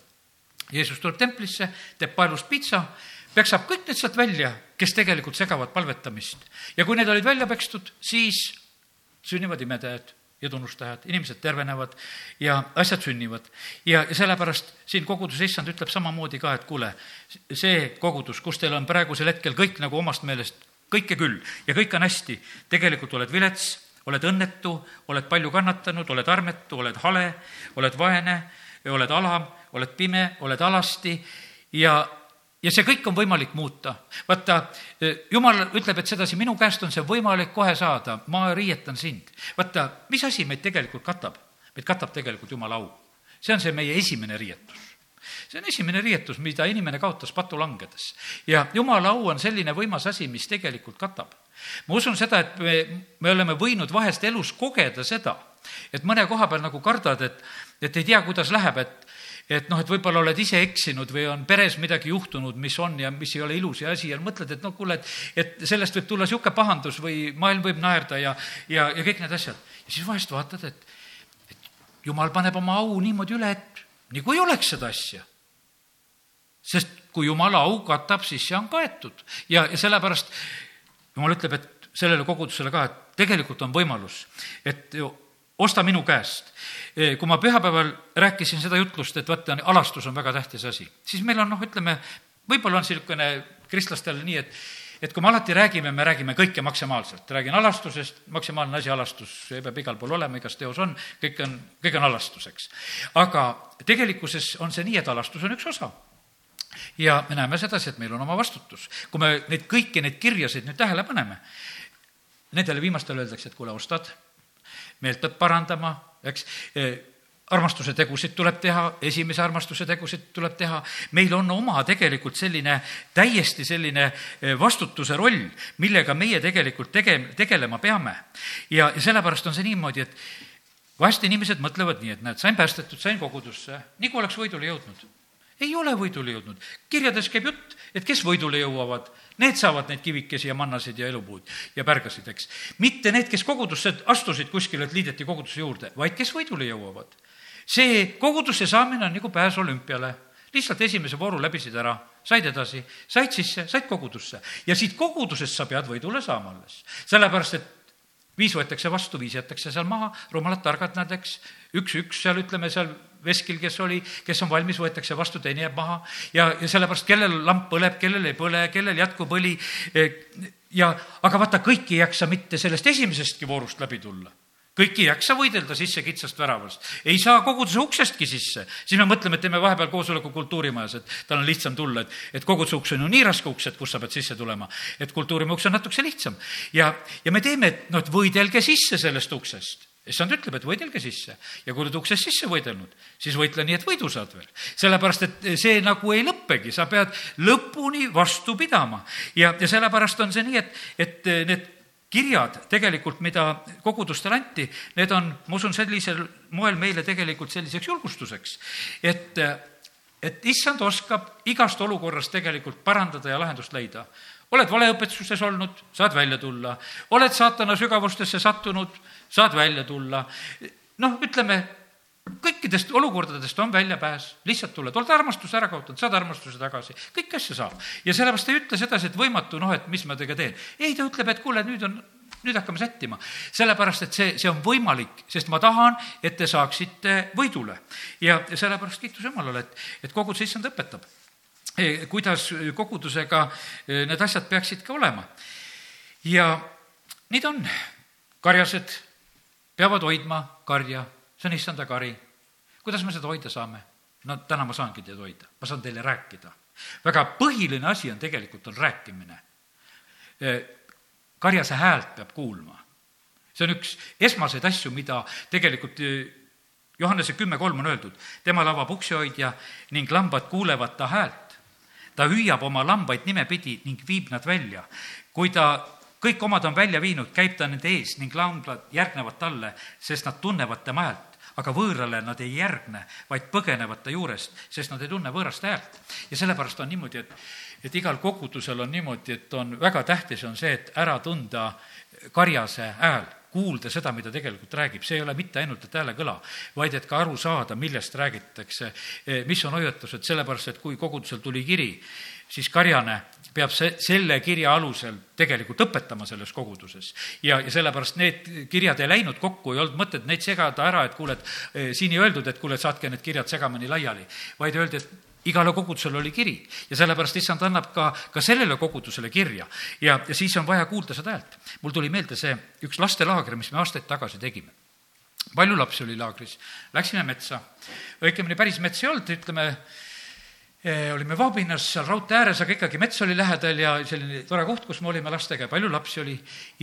Jeesus tuleb templisse, teeb paelust pitsa peksab kõik need sealt välja, kes tegelikult segavad palvetamist. ja kui need olid välja pekstud, siis sünnivad imetähed ja tunnustajad, inimesed tervenevad ja asjad sünnivad. ja, ja sellepärast siin koguduse issand ütleb samamoodi ka, et kuule, see kogudus, kus teil on praegusel hetkel kõik nagu omast meelest kõike küll ja kõik on hästi, tegelikult oled vilets, oled õnnetu, oled palju kannatanud, oled armetu, oled hale, oled vaene, oled alam, oled pime, oled alasti ja ja see kõik on võimalik muuta. vaata, jumal ütleb, et sedasi, minu käest on see võimalik kohe saada, ma riietan sind. vaata, mis asi meid tegelikult katab? meid katab tegelikult jumala au. see on see meie esimene riietus see on esimene riietus, mida inimene kaotas patu langedes. ja jumala au on selline võimas asi, mis tegelikult katab. ma usun seda, et me, me oleme võinud vahest elus kogeda seda, et mõne koha peal nagu kardad, et, et ei tea, kuidas läheb, et et noh, et võib-olla oled ise eksinud või on peres midagi juhtunud, mis on ja mis ei ole ilus ja asi ja mõtled, et noh, kuule, et, et sellest võib tulla niisugune pahandus või maailm võib naerda ja, ja, ja kõik need asjad. ja siis vahest vaatad, et, et jumal paneb oma au niimoodi üle, et nagu ei oleks seda asja. sest kui jumala au katab, siis see on kaetud ja, ja sellepärast jumal ütleb, et sellele kogudusele ka, et tegelikult on võimalus, et osta minu käest. kui ma pühapäeval rääkisin seda jutlust, et vaata, alastus on väga tähtis asi, siis meil on noh, ütleme, võib-olla on niisugune kristlastel nii, et et kui me alati räägime, me räägime kõike maksimaalselt, räägin alastusest, maksimaalne asi, alastus peab igal pool olema, igas teos on, kõik on, kõik on alastus, eks. aga tegelikkuses on see nii, et alastus on üks osa ja me näeme sedasi, et meil on oma vastutus. kui me neid kõiki neid kirjasid nüüd tähele paneme, nendele viimastele öeldakse, et kuule, ostad meelt peab parandama, eks armastuse tegusid tuleb teha, esimese armastuse tegusid tuleb teha, meil on oma tegelikult selline, täiesti selline vastutuse roll, millega meie tegelikult tege-, tegelema peame. ja, ja sellepärast on see niimoodi, et vahest inimesed mõtlevad nii, et näed, sain päästetud, sain kogudusse, nagu oleks võidule jõudnud. Ei ole võidule jõudnud. kirjades käib jutt, et kes võidule jõuavad Need saavad neid kivikesi ja mannasid ja elupuud ja pärgasid, eks. mitte need, kes kogudusse astusid kuskile, et liideti koguduse juurde, vaid kes võidule jõuavad. see kogudusse saamine on nagu pääs olümpiale. lihtsalt esimese vooru läbisid ära, said edasi, said sisse, said kogudusse. ja siit kogudusest sa pead võidule saama alles. sellepärast, et viis võetakse vastu, viis jätakse seal maha, rumalad targad nad, eks, üks-üks seal, ütleme seal veskil, kes oli, kes on valmis, võetakse vastu, teine jääb maha ja, ja sellepärast, kellel lamp põleb, kellel ei põle, kellel jätkub õli. ja, aga vaata, kõik ei jaksa mitte sellest esimesestki voorust läbi tulla kõik ei jaksa võidelda sisse kitsast väravast, ei saa koguduse uksestki sisse. siis me mõtleme, et teeme vahepeal koosoleku kultuurimajas, et tal on lihtsam tulla, et, et koguduse uks on ju nii raske uks, et kust sa pead sisse tulema. et kultuurimaja uks on natukese lihtsam ja, ja me teeme, et noh, et võidelge sisse sellest uksest issand ütleb, et võidelge sisse ja kui oled uksest sisse võidelnud, siis võitle nii, et võidu saad veel. sellepärast, et see nagu ei lõppegi, sa pead lõpuni vastu pidama ja, ja sellepärast on see nii, et, et need kirjad tegelikult, mida kogudustele anti, need on, ma usun, sellisel moel meile tegelikult selliseks julgustuseks, et, et issand oskab igast olukorrast tegelikult parandada ja lahendust leida. Oled valeõpetuses olnud, saad välja tulla, oled saatana sügavustesse sattunud, saad välja tulla. noh, ütleme, kõikidest olukordadest on väljapääs, lihtsalt tuled, oled armastuse ära kaotanud, saad armastuse tagasi, kõiki asju saab. ja sellepärast ei ütle sedasi, et võimatu, noh, et mis ma teiega teen. ei, ta ütleb, et kuule, nüüd on, nüüd hakkame sättima. sellepärast, et see, see on võimalik, sest ma tahan, et te saaksite võidule. ja, sellepärast kiitus Jumalale, et, et koguduse issand õpetab, kuidas kogudusega e, need asjad peaksid ka olema. ja nii ta on, karjased peavad hoidma karja, see on issanda kari. kuidas me seda hoida saame? no täna ma saangi teid hoida, ma saan teile rääkida. väga põhiline asi on tegelikult, on rääkimine. karjase häält peab kuulma. see on üks esmaseid asju, mida tegelikult Johannese kümme kolm on öeldud, temal avab uksihoidja ning lambad kuulevad ta häält. Ta hüüab oma lambaid nimepidi ning viib nad välja. kui ta kõik omad on välja viinud, käib ta nende ees ning lamblad järgnevad talle, sest nad tunnevad tema häält aga võõrale nad ei järgne, vaid põgenevad ta juurest, sest nad ei tunne võõraste häält. ja sellepärast on niimoodi, et, et igal kogudusel on niimoodi, et on väga tähtis, on see, et ära tunda karjase hääl kuulda seda, mida tegelikult räägib, see ei ole mitte ainult, et häälekõla, vaid et ka aru saada, millest räägitakse, mis on hoiatused, sellepärast et kui kogudusel tuli kiri, siis Karjane peab see, selle kirja alusel tegelikult õpetama selles koguduses. ja, ja sellepärast need kirjad ei läinud kokku, ei olnud mõtet neid segada ära, et kuule, et eh, siin ei öeldud, et kuule, saatke need kirjad segamini laiali, vaid öeldi, et igale kogudusele oli kiri ja sellepärast issand annab ka, ka sellele kogudusele kirja. ja, ja siis on vaja kuulda seda häält. mul tuli meelde see üks lastelaager, mis me aastaid tagasi tegime palju lapsi oli laagris, läksime metsa, õigemini päris mets ei olnud, ütleme Eh, olime Vaabinas seal raudtee ääres, aga ikkagi mets oli lähedal ja selline tore koht, kus me olime lastega ja palju lapsi oli.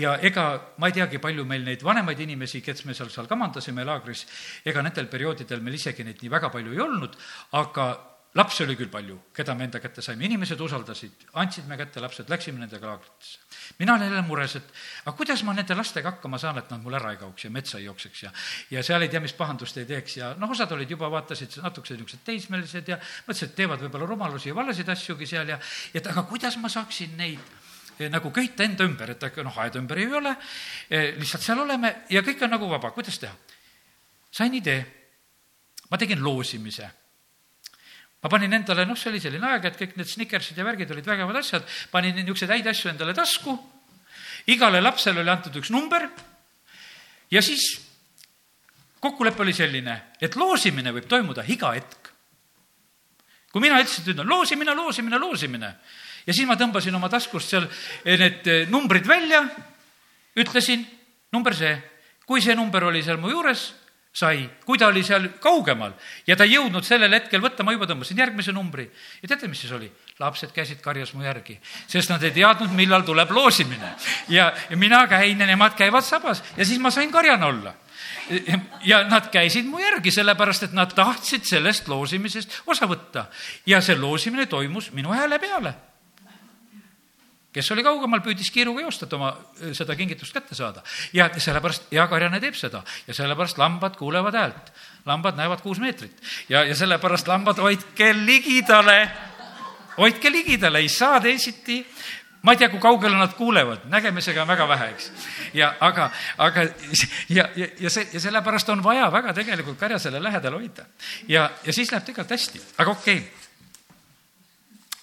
ja ega ma ei teagi, palju meil neid vanemaid inimesi, kes me seal, seal kamandasime laagris, ega nendel perioodidel meil isegi neid nii väga palju ei olnud, aga lapsi oli küll palju, keda me enda kätte saime, inimesed usaldasid, andsid me kätte lapsed, läksime nendega laagritesse. Mina olen jälle mures, et aga kuidas ma nende lastega hakkama saan, et nad mul ära ei kaoks ja metsa ei jookseks ja ja seal ei tea, mis pahandust ei teeks ja noh, osad olid juba, vaatasid natukese niisugused teismelised ja mõtlesid, et teevad võib-olla rumalusi ja valasid asjugi seal ja et aga kuidas ma saaksin neid eh, nagu köita enda ümber, et noh, aeda ümber ei ole, eh, lihtsalt seal oleme ja kõik on nagu vaba, kuidas teha? sain idee, ma tegin loosimise ma panin endale, noh, see oli selline aeg, et kõik need Snickersid ja värgid olid vägevad asjad, panin niisuguseid häid asju endale tasku, igale lapsele oli antud üks number. Ja siis kokkulepe oli selline, et loosimine võib toimuda iga hetk. kui mina ütlesin, et nüüd on loosimine, loosimine, loosimine ja siis ma tõmbasin oma taskust seal need numbrid välja, ütlesin, number see, kui see number oli seal mu juures, sai, kui ta oli seal kaugemal ja ta ei jõudnud sellel hetkel võtta, ma juba tõmbasin järgmise numbri. ja teate, mis siis oli? lapsed käisid karjas mu järgi, sest nad ei teadnud, millal tuleb loosimine. ja, mina käin ja nemad käivad sabas ja siis ma sain karjana olla. ja nad käisid mu järgi, sellepärast et nad tahtsid sellest loosimisest osa võtta. ja see loosimine toimus minu hääle peale kes oli kaugemal, püüdis kiiruga joosta, et oma seda kingitust kätte saada. ja sellepärast hea karjane teeb seda ja sellepärast lambad kuulevad häält. lambad näevad kuus meetrit ja, ja sellepärast lambad hoidke ligidale, hoidke ligidale, ei saa teisiti. ma ei tea, kui kaugele nad kuulevad, nägemisega on väga vähe, eks. ja aga, aga ja, ja, ja see, ja sellepärast on vaja väga tegelikult karjasele lähedal hoida. ja, ja siis läheb tegelikult hästi, aga okei okay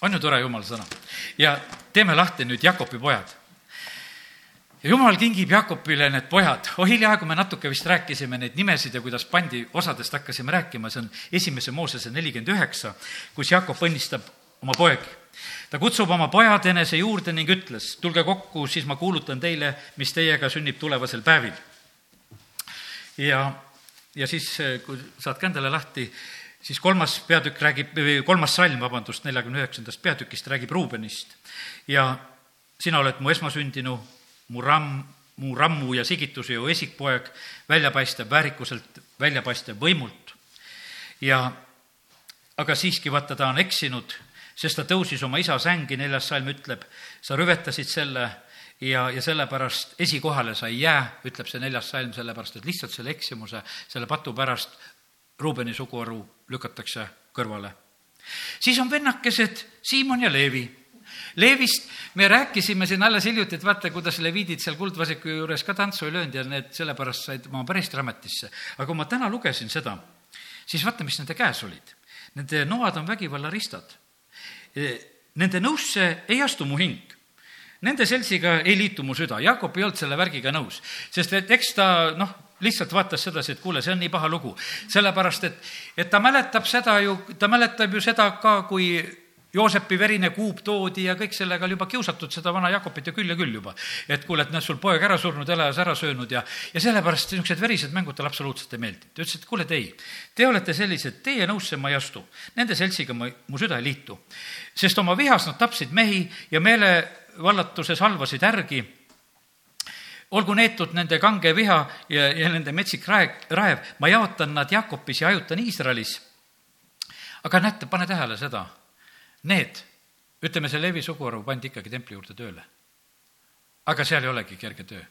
on ju tore jumala sõna. ja teeme lahti nüüd Jakobi pojad. ja jumal kingib Jakobile need pojad. oh hiljaaegu me natuke vist rääkisime neid nimesid ja kuidas pandi, osadest hakkasime rääkima, see on esimese Moosese nelikümmend üheksa, kus Jakob õnnistab oma poegi. ta kutsub oma pojad enese juurde ning ütles, tulge kokku, siis ma kuulutan teile, mis teiega sünnib tulevasel päevil. ja, ja siis, kui saad kändele lahti, siis kolmas peatükk räägib, või kolmas salm, vabandust, neljakümne üheksandast peatükist räägib Ruubenist. ja sina oled mu esmasündinu, mu ramm, mu rammu ja sigituse ju esikpoeg, väljapaistev väärikuselt, väljapaistev võimult. ja aga siiski vaata, ta on eksinud, sest ta tõusis oma isa sängi, neljas salm ütleb, sa rüvetasid selle ja, ja sellepärast esikohale sa ei jää, ütleb see neljas salm, sellepärast et lihtsalt selle eksimuse, selle patu pärast Ruubeni suguharu lükatakse kõrvale. siis on vennakesed Siimon ja Leevi Leevist me rääkisime siin alles hiljuti, et vaata, kuidas leviidid seal kuldvasiku juures ka tantsu ei löönud ja need sellepärast said oma päris ametisse. aga kui ma täna lugesin seda, siis vaata, mis nende käes olid. Nende noad on vägivallaristad. Nende nõusse ei astu mu hing. Nende seltsiga ei liitu mu süda, Jaakop ei olnud selle värgiga nõus, sest et eks ta noh, lihtsalt vaatas sedasi, et kuule, see on nii paha lugu. sellepärast, et, et ta mäletab seda ju, ta mäletab ju seda ka, kui Joosepi verine kuup toodi ja kõik sellega oli juba kiusatud seda vana Jakobit ja küll ja küll juba. et kuule, et noh, sul poeg ära surnud, elas ära söönud ja, ja sellepärast niisugused verised mängud talle absoluutselt ei meeldinud. ta ütles, et kuule, te ei, te olete sellised, teie nõusse ma ei astu. Nende seltsiga ma, mu süda ei liitu. sest oma vihas nad tapsid mehi ja meelevallatuses halvasid ärgi olgu neetud nende kange viha ja, ja nende metsik raev, raev, ma jaotan nad Jakobis ja hajutan Iisraelis. aga näete, pane tähele seda, need, ütleme, see Levi suguharu pandi ikkagi templi juurde tööle. aga seal ei olegi kerge töö.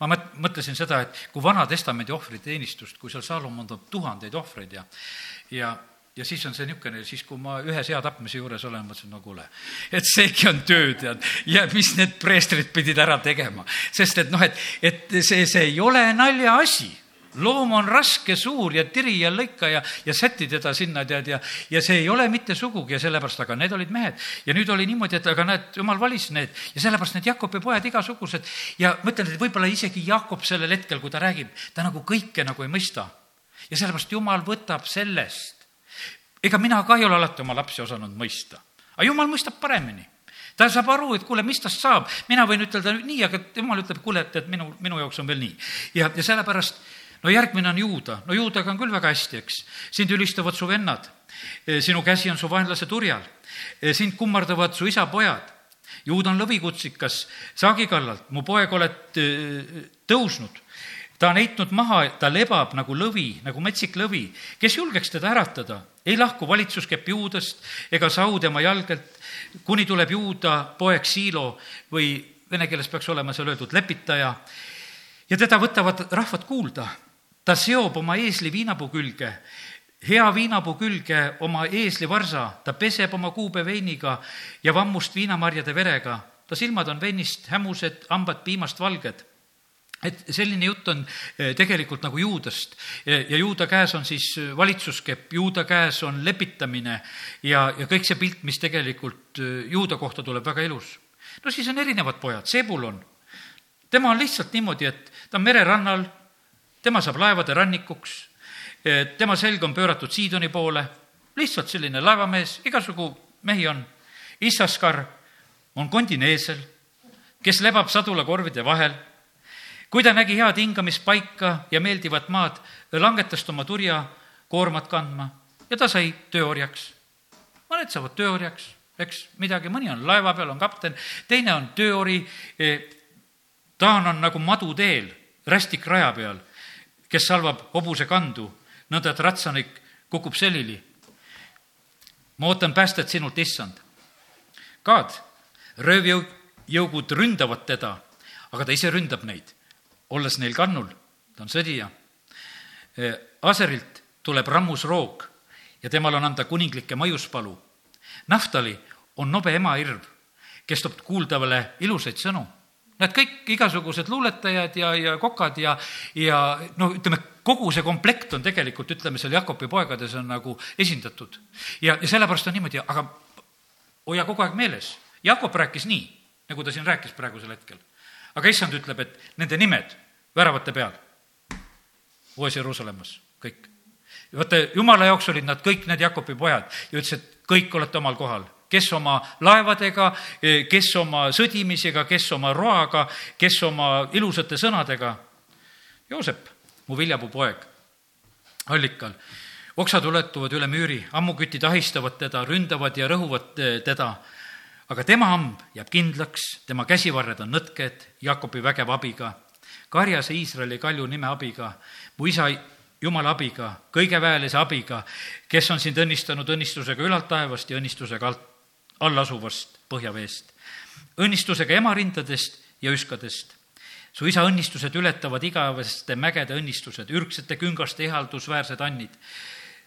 ma mõt-, mõtlesin seda, et kui Vana Testamendi ohvriteenistust, kui seal Saalomon toob tuhandeid ohvreid ja, ja ja siis on see niisugune, siis kui ma ühe sea tapmise juures olen, mõtlesin, no kuule, et seegi on töö, tead, ja mis need preestrid pidid ära tegema. sest et noh, et, et see, see ei ole naljaasi loom on raske, suur ja tiri ja lõika ja, ja säti teda sinna, tead, ja, ja see ei ole mitte sugugi ja sellepärast, aga need olid mehed. ja nüüd oli niimoodi, et aga näed, jumal valis need ja sellepärast need Jakobi pojad igasugused ja ma ütlen, et võib-olla isegi Jakob sellel hetkel, kui ta räägib, ta nagu kõike nagu ei mõista. ja sellepärast jumal võtab sellest. Ega mina ka ei ole alati oma lapsi osanud mõista, aga jumal mõistab paremini. Ta saab aru, et kuule, mis tast saab, mina võin ütelda nii, aga jumal ütleb, kuule, et, et minu, minu jaoks on veel nii. ja, ja sellepärast no järgmine on juuda, no juudaga on küll väga hästi, eks. sind ülistavad su vennad, e, sinu käsi on su vaenlase turjal, e, sind kummardavad su isa pojad. juud on lõvikutsikas saagi kallalt, mu poeg oled e, tõusnud ta on heitnud maha, ta lebab nagu lõvi, nagu metsik lõvi. kes julgeks teda äratada? ei lahku valitsuskepp juudest ega sau tema jalgelt, kuni tuleb juuda poeg Siilo või vene keeles peaks olema seal öeldud lepitaja. ja teda võtavad rahvad kuulda ta seob oma eesli viinapuu külge, hea viinapuu külge oma eeslivarsa, ta peseb oma kuube veiniga ja vammust viinamarjade verega. ta silmad on veinist hämused, hambad piimast valged et selline jutt on eh, tegelikult nagu juudast ja juuda käes on siis valitsuskepp, juuda käes on lepitamine ja, ja kõik see pilt, mis tegelikult eh, juuda kohta tuleb, väga ilus. no siis on erinevad pojad, Sebulon, tema on lihtsalt niimoodi, et ta on mererannal, tema saab laevade rannikuks, tema selg on pööratud Siidoni poole, lihtsalt selline laevamees, igasugu mehi on. Issaskar on kondineesel, kes lebab sadulakorvide vahel. Kui ta nägi head hingamispaika ja meeldivat maad, langetas ta oma turja koormat kandma ja ta sai tööorjaks. mõned saavad tööorjaks, eks, midagi, mõni on laeva peal, on kapten, teine on tööori, ta on, on nagu maduteel, rästik raja peal kes salvab hobuse kandu, nõnda et ratsanik kukub selili. ma ootan päästet sinult, issand. Kaad, röövjõugud ründavad teda, aga ta ise ründab neid, olles neil kannul, ta on sõdija. Aserilt tuleb rammusroog ja temal on anda kuninglikke maiuspalu. Naftali on nobe emairv, kes toob kuuldavale ilusaid sõnu Nad kõik igasugused luuletajad ja, ja kokad ja, ja no ütleme, kogu see komplekt on tegelikult, ütleme, seal Jakobi poegades on nagu esindatud. ja, ja sellepärast on niimoodi, aga hoia kogu aeg meeles, Jakob rääkis nii, nagu ta siin rääkis praegusel hetkel. aga issand ütleb, et nende nimed väravate peal, Uues-Jeruusalemmas, kõik. vaata, jumala jaoks olid nad kõik need Jakobi pojad ja ütles, et kõik olete omal kohal kes oma laevadega, kes oma sõdimisega, kes oma roaga, kes oma ilusate sõnadega. Joosep, mu viljapuu poeg, allikal oksad uletuvad üle müüri, ammukütid ahistavad teda, ründavad ja rõhuvad teda. aga tema hamb jääb kindlaks, tema käsivarred on nõtked Jakobi vägeva abiga, karjase Iisraeli kalju nime abiga, mu isa Jumala abiga, kõige väelise abiga, kes on sind õnnistanud õnnistusega ülalt taevast ja õnnistusega alt, all asuvast põhjaveest, õnnistusega emarindadest ja üskadest su isa õnnistused ületavad igaveste mägede õnnistused, ürgsete küngaste ihaldusväärsed annid.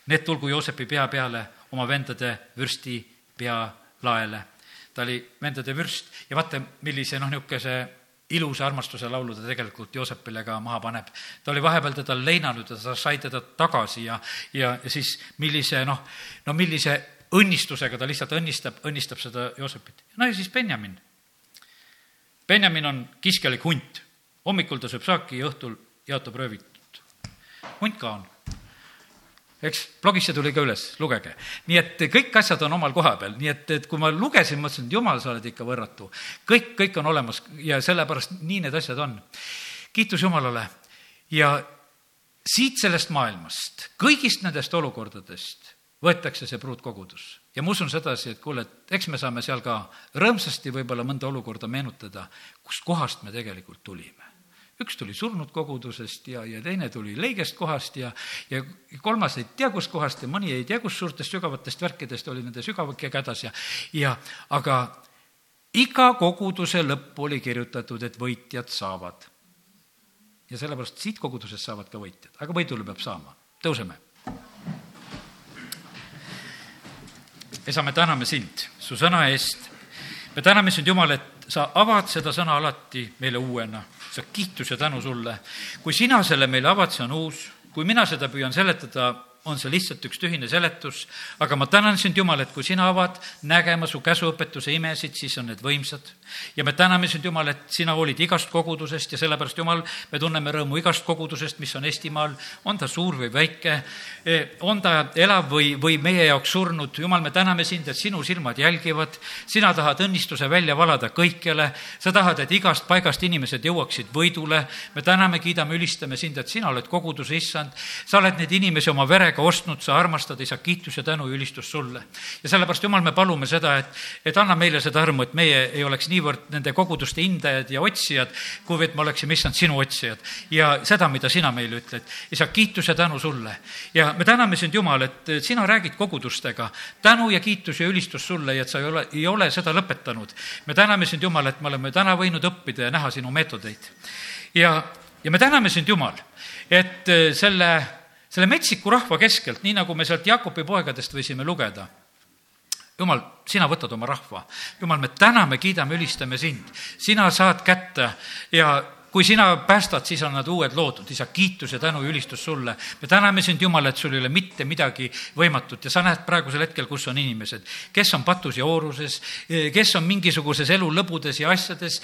Need tulgu Joosepi pea peale oma vendade vürsti pealaele. ta oli vendade vürst ja vaata, millise noh, niisuguse ilusa armastuse laulu ta tegelikult Joosepile ka maha paneb. ta oli vahepeal teda leinanud ja ta sai teda tagasi ja, ja, ja siis millise noh, no millise õnnistusega ta lihtsalt õnnistab, õnnistab seda Joosepit. no ja siis Benjamin. Benjamin on kiskelik hunt. hommikul ta sööb saaki ja õhtul jaotab röövitud. hunt ka on eks, blogisse tuli ka üles, lugege. nii et kõik asjad on omal koha peal, nii et, et kui ma lugesin, mõtlesin, et jumal, sa oled ikka võrratu. kõik, kõik on olemas ja sellepärast nii need asjad on. kiitus Jumalale ja siit sellest maailmast, kõigist nendest olukordadest võetakse see pruutkogudus. ja ma usun sedasi, et kuule, et eks me saame seal ka rõõmsasti võib-olla mõnda olukorda meenutada, kust kohast me tegelikult tulime üks tuli surnud kogudusest ja, ja teine tuli leigest kohast ja, ja kolmas ei tea kust kohast ja mõni ei tea, kus suurtest sügavatest värkidest oli nende sügavake kädas ja, ja aga iga koguduse lõpp oli kirjutatud, et võitjad saavad. ja sellepärast siit kogudusest saavad ka võitjad, aga võidule peab saama. tõuseme. isa, me täname sind su sõna eest. me täname sind, Jumal, et sa avad seda sõna alati meile uuena kiitus ja tänu sulle. kui sina selle meile avad, see on uus, kui mina seda püüan seletada, on see lihtsalt üks tühine seletus, aga ma tänan sind, Jumal, et kui sina avad nägema su käsuõpetuse imesid, siis on need võimsad. ja me täname sind, Jumal, et sina hoolid igast kogudusest ja sellepärast, Jumal, me tunneme rõõmu igast kogudusest, mis on Eestimaal, on ta suur või väike, on ta elav või, või meie jaoks surnud. Jumal, me täname sind, et sinu silmad jälgivad, sina tahad õnnistuse välja valada kõikjale, sa tahad, et igast paigast inimesed jõuaksid võidule. me täname, kiidame, ülistame sind, et sina oled koguduse issand, sa oled neid inimesi oma verega käega ostnud, sa armastad, isa, kiitus ja tänu ja ülistus sulle. ja sellepärast, Jumal, me palume seda, et, et anna meile seda armu, et meie ei oleks niivõrd nende koguduste hindajad ja otsijad, kuivõrd me oleksime, issand, sinu otsijad. ja seda, mida sina meile ütled. isa, kiitus ja tänu sulle. ja me täname sind, Jumal, et sina räägid kogudustega. tänu ja kiitus ja ülistus sulle ja et sa ei ole, ei ole seda lõpetanud. me täname sind, Jumal, et me oleme täna võinud õppida ja näha sinu meetodeid. ja, ja me täname sind, Jumal, et selle selle metsiku rahva keskelt, nii nagu me sealt Jakobi poegadest võisime lugeda, jumal, sina võtad oma rahva. jumal, me täname, kiidame, ülistame sind. sina saad kätte ja kui sina päästad, siis on nad uued loodud, isa, kiitus ja tänu ülistus sulle. me täname sind, Jumal, et sul ei ole mitte midagi võimatut ja sa näed praegusel hetkel, kus on inimesed, kes on patus ja ooruses, kes on mingisuguses elu lõbudes ja asjades,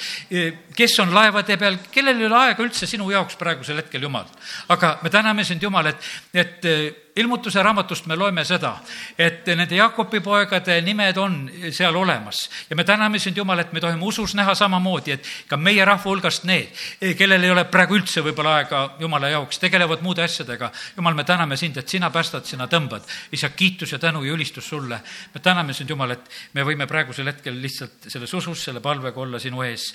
kes on laevade peal, kellel ei ole aega üldse sinu jaoks praegusel hetkel, Jumal. aga me täname sind, Jumal, et, et ilmutuse raamatust me loeme seda, et nende Jakobi poegade nimed on seal olemas ja me täname sind, Jumal, et me tohime usus näha samamoodi, et ka meie rahva hulgast need, kellel ei ole praegu üldse võib-olla aega Jumala jaoks, tegelevad muude asjadega. Jumal, me täname sind, et sina päästad, sina tõmbad. isa, kiitus ja tänu ja ülistus sulle. me täname sind, Jumal, et me võime praegusel hetkel lihtsalt selles usus, selle palvega olla sinu ees.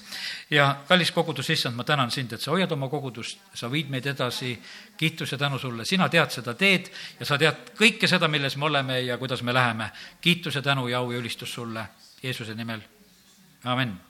ja kallis kogudus, issand, ma tänan sind, et sa hoiad oma kogudust, sa viid meid edasi. Kiitus ja tänu sulle, sina tead seda teed ja sa tead kõike seda, milles me oleme ja kuidas me läheme. kiitus ja tänu ja au ja ülistus sulle Jeesuse nimel, amin